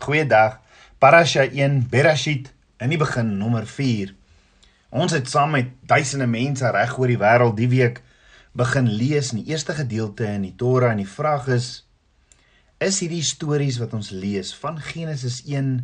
Goeiedag. Parasha 1 Bereshit in die begin nommer 4. Ons het saam met duisende mense reg oor die wêreld die week begin lees in die eerste gedeelte in die Torah en die vraag is is hierdie stories wat ons lees van Genesis 1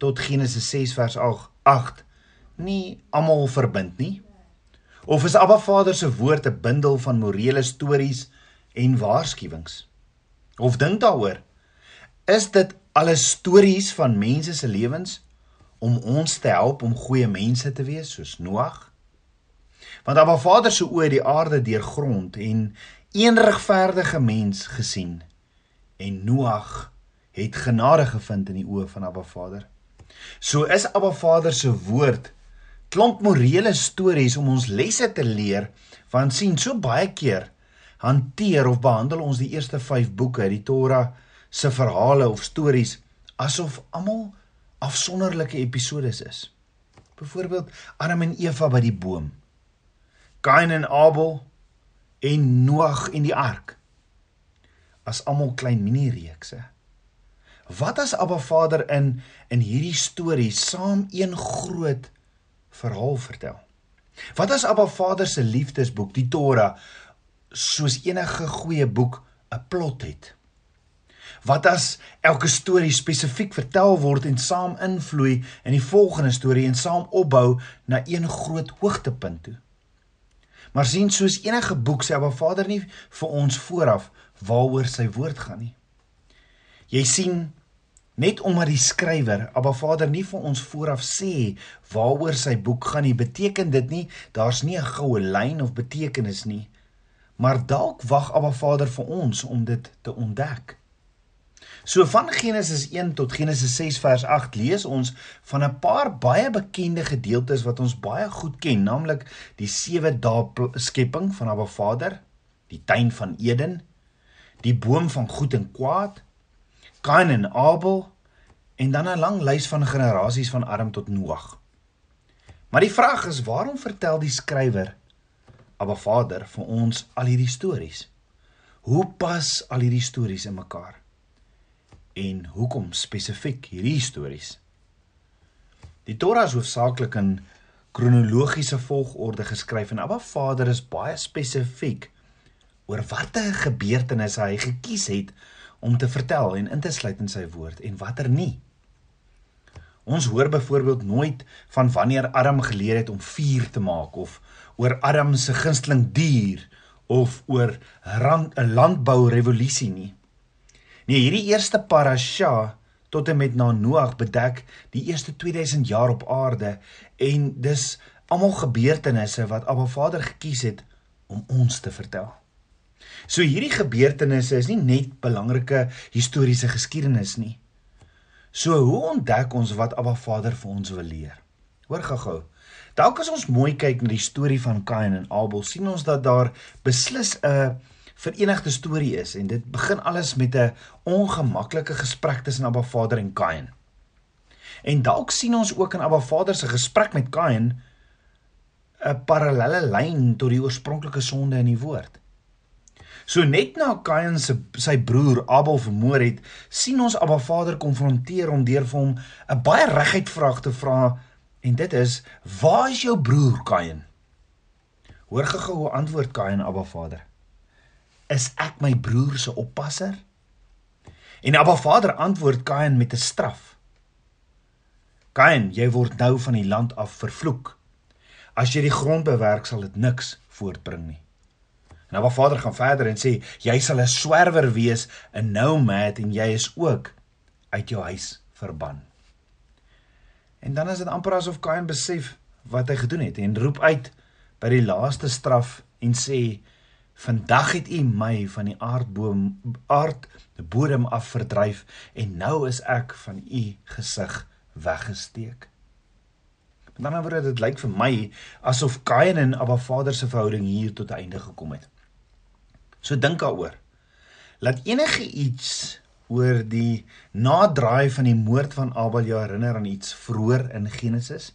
tot Genesis 6 vers 8 nie almal verbind nie? Of is Abba Vader se woord 'n bundel van morele stories en waarskuwings? Of dink daaroor, is dit alles stories van mense se lewens om ons te help om goeie mense te wees soos Noag? Want Abba Vader se oë die aarde deurgrond en een regverdige mens gesien en Noag het genade gevind in die oë van Abba Vader. So is Abba Vader se woord klomp morele stories om ons lesse te leer want sien so baie keer hanteer of behandel ons die eerste 5 boeke die Torah se verhale of stories asof almal afsonderlike episodes is. Byvoorbeeld Adam en Eva by die boom. Kain en Abel en Noag en die ark. As almal klein mini-reekse. Wat as Abba Vader in in hierdie storie saam een groot verhaal vertel. Wat as Abba Vader se liefdesboek, die Torah, soos enige goeie boek 'n plot het? Wat as elke storie spesifiek vertel word en saam invloei in die volgende storie en saam opbou na een groot hoogtepunt toe? Maar sien soos enige boek sê Abba Vader nie vir ons vooraf waaroor sy woord gaan nie. Jy sien Net omdat die skrywer, Abba Vader nie vir ons vooraf sê waaroor sy boek gaan nie, beteken dit nie daar's nie 'n goue lyn of betekenis nie. Maar dalk wag Abba Vader vir ons om dit te ontdek. So van Genesis 1 tot Genesis 6 vers 8 lees ons van 'n paar baie bekende gedeeltes wat ons baie goed ken, naamlik die sewe dae skepping van Abba Vader, die tuin van Eden, die boom van goed en kwaad, Kain en Abel en dan 'n lang lys van generasies van Adam tot Noag. Maar die vraag is, waarom vertel die skrywer Abba Vader vir ons al hierdie stories? Hoe pas al hierdie stories in mekaar? En hoekom spesifiek hierdie stories? Die Torah is hoofsaaklik in kronologiese volgorde geskryf en Abba Vader is baie spesifiek oor watter gebeurtenisse hy gekies het om te vertel en in te sluit in sy woord en watter nie. Ons hoor byvoorbeeld nooit van wanneer Adam geleer het om vuur te maak of oor Adam se gunsteling dier of oor 'n landbou revolusie nie. Nee, hierdie eerste parasha tot en met na Noag bedek die eerste 2000 jaar op aarde en dis almal gebeurtenisse wat Abba Vader gekies het om ons te vertel. So hierdie gebeurtenisse is nie net belangrike historiese geskiedenis nie. So hoe ontdek ons wat Abba Vader vir ons wil leer? Hoor gou-gou. Dalk as ons mooi kyk na die storie van Kain en Abel, sien ons dat daar beslis 'n verenigde storie is en dit begin alles met 'n ongemaklike gesprek tussen Abba Vader en Kain. En dalk sien ons ook in Abba Vader se gesprek met Kain 'n parallelle lyn tot die oorspronklike sonde in die woord. So net na Kain se sy broer Abel vermoor het, sien ons Abba Vader konfronteer hom deur vir hom 'n baie reguit vraag te vra en dit is: "Waar is jou broer Kain?" Hoor gou hoe antwoord Kain Abba Vader: "Is ek my broer se oppasser?" En Abba Vader antwoord Kain met 'n straf: "Kain, jy word nou van die land af vervloek. As jy die grond bewerk, sal dit niks voortbring nie." En Abba Vader gaan verder en sê jy sal 'n swerwer wees, 'n nomad en jy is ook uit jou huis verban. En dan is dit amper asof Kain besef wat hy gedoen het en roep uit by die laaste straf en sê vandag het u my van die aardboom aard die bodem af verdryf en nou is ek van u gesig weggesteek. Met ander woorde dit lyk vir my asof Kain en Abba Vader se verhouding hier tot einde gekom het. So dink daaroor. Laat enige iets oor die nadraai van die moord van Abel jou herinner aan iets vroeër in Genesis?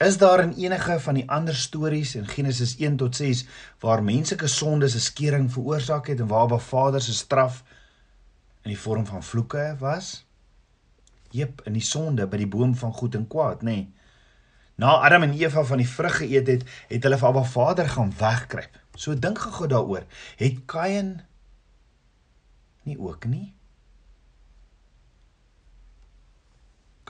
Is daar in enige van die ander stories in Genesis 1 tot 6 waar menslike sondes 'n skering veroorsaak het en waar Ba Vader se straf in die vorm van vloeke was? Jep, in die sonde by die boom van goed en kwaad, nê. Nee. Na Adam en Eva van die vrug geëet het, het hulle vir Abba Vader gaan wegkruip. So dink gou daaroor. Het Kain nie ook nie?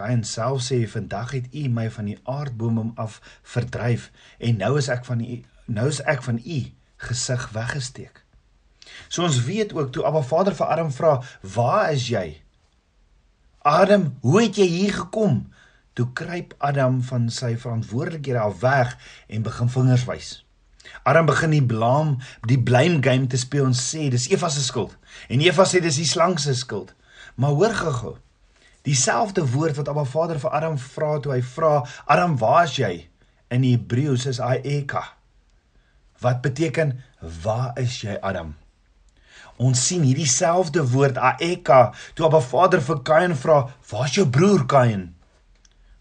Kain self sê vandag het u my van die aardboom af verdryf en nou is ek van u nou is ek van u gesig weggesteek. So ons weet ook toe Abba Vader vir Adam vra, "Waar is jy?" Adam, hoe het jy hier gekom? Toe kruip Adam van sy verantwoordelikhede af weg en begin vingers wys. Adam begin die blame, die blame game te speel en sê dis Eva se skuld. En Eva sê dis die slang se skuld. Maar hoor gou-gou. Dieselfde woord wat Abba Vader vir Adam vra toe hy vra, "Adam, waar is jy?" In Hebreëus is Aeka. Wat beteken waar is jy Adam? Ons sien hierdie selfde woord Aeka toe Abba Vader vir Kain vra, "Waar's jou broer Kain?"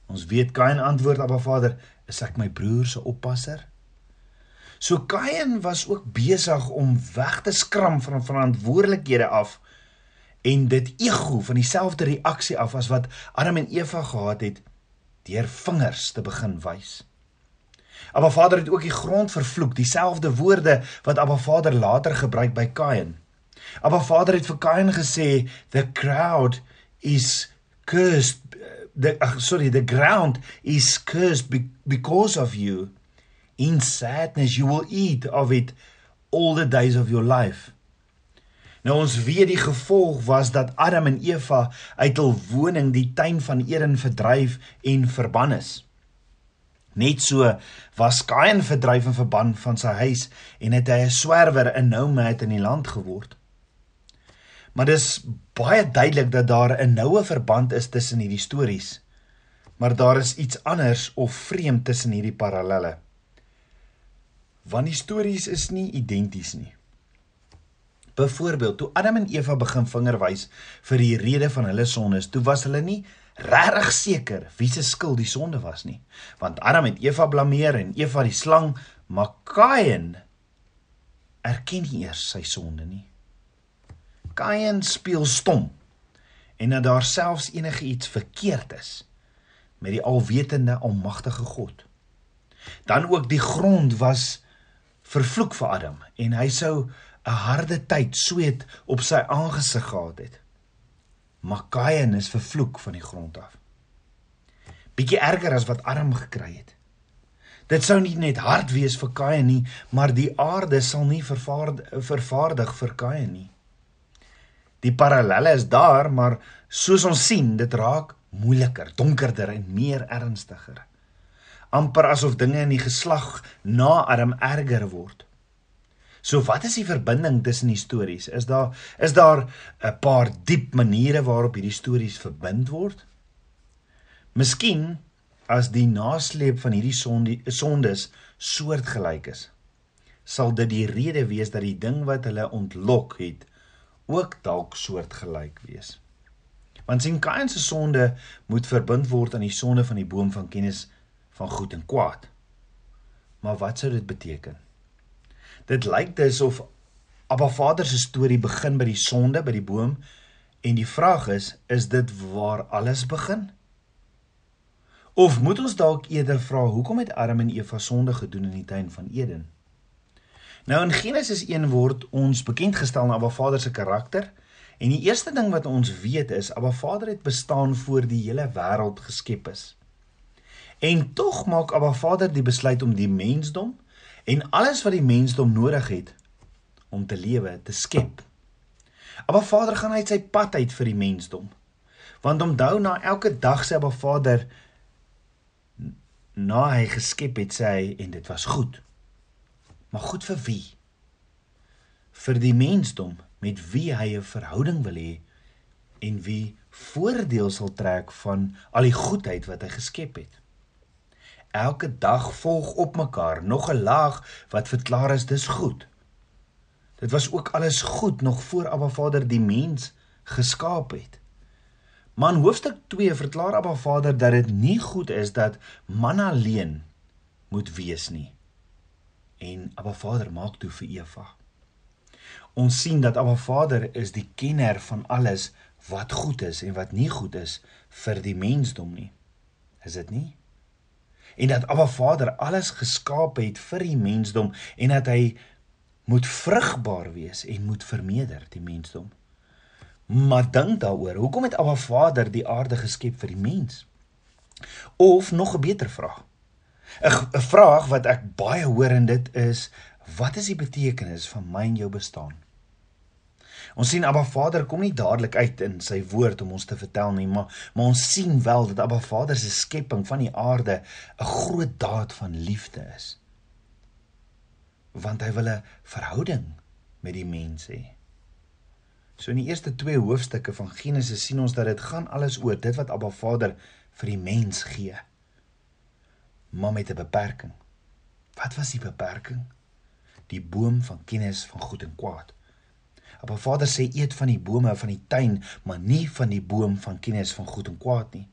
Ons weet Kain antwoord Abba Vader, "Is ek my broer se oppasser?" So Kain was ook besig om weg te skram van verantwoordelikhede af en dit ego van dieselfde reaksie af as wat Adam en Eva gehad het deur vingers te begin wys. Abba Vader het ook die grond vervloek, dieselfde woorde wat Abba Vader later gebruik by Kain. Abba Vader het vir Kain gesê the crowd is cursed the uh, sorry the ground is cursed be, because of you in sadness you will eat of it all the days of your life Nou ons weet die gevolg was dat Adam en Eva uit hul woning die tuin van Eden verdryf en verban is Net so was Kain verdryf en verban van sy huis en het hy 'n swerwer in nomad in die land geword Maar dis baie duidelik dat daar 'n noue verband is tussen hierdie stories. Maar daar is iets anders of vreemd tussen hierdie parallelle. Want die stories is nie identies nie. Byvoorbeeld, toe Adam en Eva begin vingerwys vir die rede van hulle sondes, toe was hulle nie regtig seker wie se skuld die sonde was nie. Want Adam het Eva blameer en Eva die slang, maar Kain erken nie eers sy sonde nie. Kain speel stom en dat daar selfs enige iets verkeerd is met die alwetende almagtige God. Dan ook die grond was vervloek vir Adam en hy sou 'n harde tyd sweet op sy aangesig gehad het. Maar Kain is vervloek van die grond af. Bietjie erger as wat Adam gekry het. Dit sou nie net hard wees vir Kain nie, maar die aarde sal nie vervaardig, vervaardig vir Kain nie. Die parallelle is daar, maar soos ons sien, dit raak moeiliker, donkerder en meer ernstiger. amper asof dinge in die geslag na Adam erger word. So wat is die verbinding tussen die stories? Is daar is daar 'n paar diep maniere waarop hierdie stories verbind word? Miskien as die nasleep van hierdie sonde sondes soortgelyk is, sal dit die rede wees dat die ding wat hulle ontlok het ook dalk soortgelyk wees. Want sien Kain se sonde moet verbind word aan die sonde van die boom van kennis van goed en kwaad. Maar wat sou dit beteken? Dit lyk dus of Abba Vader se storie begin by die sonde by die boom en die vraag is, is dit waar alles begin? Of moet ons dalk eerder vra hoekom het Adam en Eva sonde gedoen in die tuin van Eden? Nou in Genesis 1 word ons bekend gestel na Abba Vader se karakter en die eerste ding wat ons weet is Abba Vader het bestaan voor die hele wêreld geskep is. En tog maak Abba Vader die besluit om die mensdom en alles wat die mensdom nodig het om te lewe te skep. Abba Vader gaan uit sy pad uit vir die mensdom. Want onthou na elke dag sê Abba Vader na hy geskep het sê hy en dit was goed. Maar goed vir wie? Vir die mensdom met wie hy 'n verhouding wil hê en wie voordeel sal trek van al die goedheid wat hy geskep het. Elke dag volg op mekaar nog 'n laag wat verklaar is dis goed. Dit was ook alles goed nog voor Abba Vader die mens geskaap het. Maar in hoofstuk 2 verklaar Abba Vader dat dit nie goed is dat man alleen moet wees nie en Abba Vader maak toe vir Eva. Ons sien dat Abba Vader is die kenner van alles wat goed is en wat nie goed is vir die mensdom nie. Is dit nie? En dat Abba Vader alles geskaap het vir die mensdom en dat hy moet vrugbaar wees en moet vermeerder die mensdom. Maar dink daaroor, hoekom het Abba Vader die aarde geskep vir die mens? Of nog 'n beter vraag. 'n vraag wat ek baie hoor en dit is wat is die betekenis van my en jou bestaan? Ons sien Abba Vader kom nie dadelik uit in sy woord om ons te vertel nie, maar maar ons sien wel dat Abba Vader se skepping van die aarde 'n groot daad van liefde is. Want hy wil 'n verhouding met die mens hê. So in die eerste 2 hoofstukke van Genesis sien ons dat dit gaan alles oor dit wat Abba Vader vir die mens gee. Maar met 'n beperking. Wat was die beperking? Die boom van kennis van goed en kwaad. Abba Vader sê eet van die bome van die tuin, maar nie van die boom van kennis van goed en kwaad nie.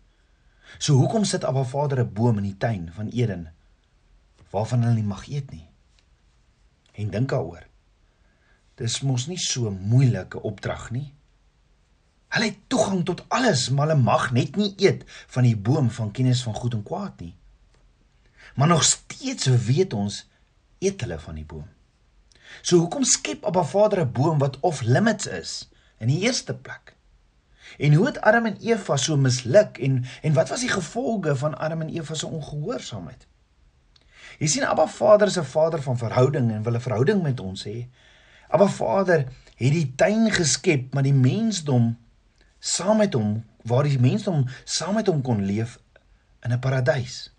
So hoekom sit Abba Vader 'n boom in die tuin van Eden waarvan hulle nie mag eet nie? En dink daaroor. Dis mos nie so moeilike opdrag nie. Hulle het toegang tot alles, maar hulle mag net nie eet van die boom van kennis van goed en kwaad nie. Maar nog steeds weet ons eet hulle van die boom. So hoekom skep Abba Vader 'n boom wat off limits is in die eerste plek? En hoe het Adam en Eva so misluk en en wat was die gevolge van Adam en Eva se ongehoorsaamheid? Jy sien Abba Vader is 'n Vader van verhouding en wil 'n verhouding met ons hê. Abba Vader het die tuin geskep, maar die mensdom saam met hom, waar die mensdom saam met hom kon leef in 'n paradys.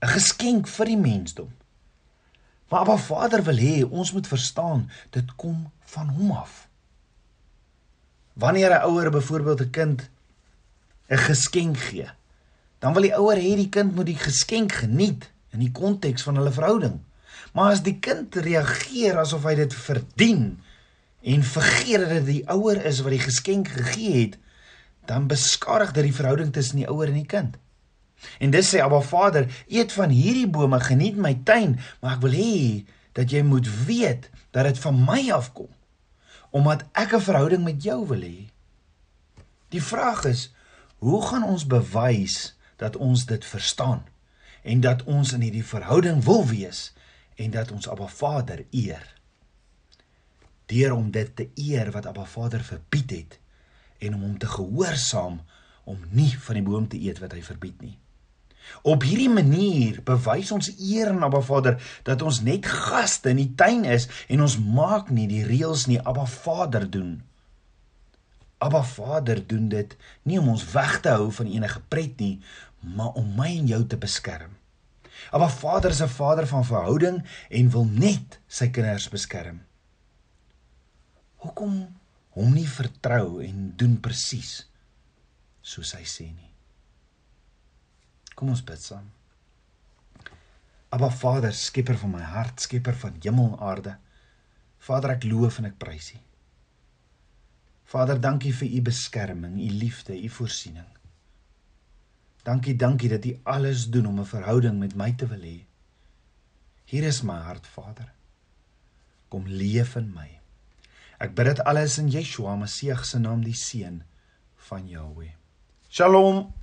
'n Geskenk vir die mensdom. Maar Abba Vader wil hê ons moet verstaan, dit kom van hom af. Wanneer 'n ouer byvoorbeeld 'n kind 'n geskenk gee, dan wil die ouer hê die kind moet die geskenk geniet in die konteks van hulle verhouding. Maar as die kind reageer asof hy dit verdien en vergeet dat dit die ouer is wat die geskenk gegee het, dan beskadig dit die verhouding tussen die ouer en die kind. En dis sê Abba Vader, eet van hierdie bome, geniet my tuin, maar ek wil hê dat jy moet weet dat dit van my afkom omdat ek 'n verhouding met jou wil hê. Die vraag is, hoe gaan ons bewys dat ons dit verstaan en dat ons in hierdie verhouding wil wees en dat ons Abba Vader eer? Deur om dit te eer wat Abba Vader verbied het en om hom te gehoorsaam om nie van die boom te eet wat hy verbied nie. Op hierdie manier bewys ons eer aan Abba Vader dat ons net gaste in die tuin is en ons maak nie die reëls nie Abba Vader doen. Abba Vader doen dit nie om ons weg te hou van enige pret nie, maar om my en jou te beskerm. Abba Vader is 'n Vader van verhouding en wil net sy kinders beskerm. Hoekom hom nie vertrou en doen presies soos hy sê nie? Kom ons bid saam. Aba Vader, skepper van my hart, skepper van hemel en aarde. Vader, ek loof en ek prys U. Vader, dankie vir U beskerming, U liefde, U voorsiening. Dankie, dankie dat U alles doen om 'n verhouding met my te wil hê. Hier is my hart, Vader. Kom leef in my. Ek bid dit alles in Yeshua Messie se naam, die seun van Jahweh. Shalom.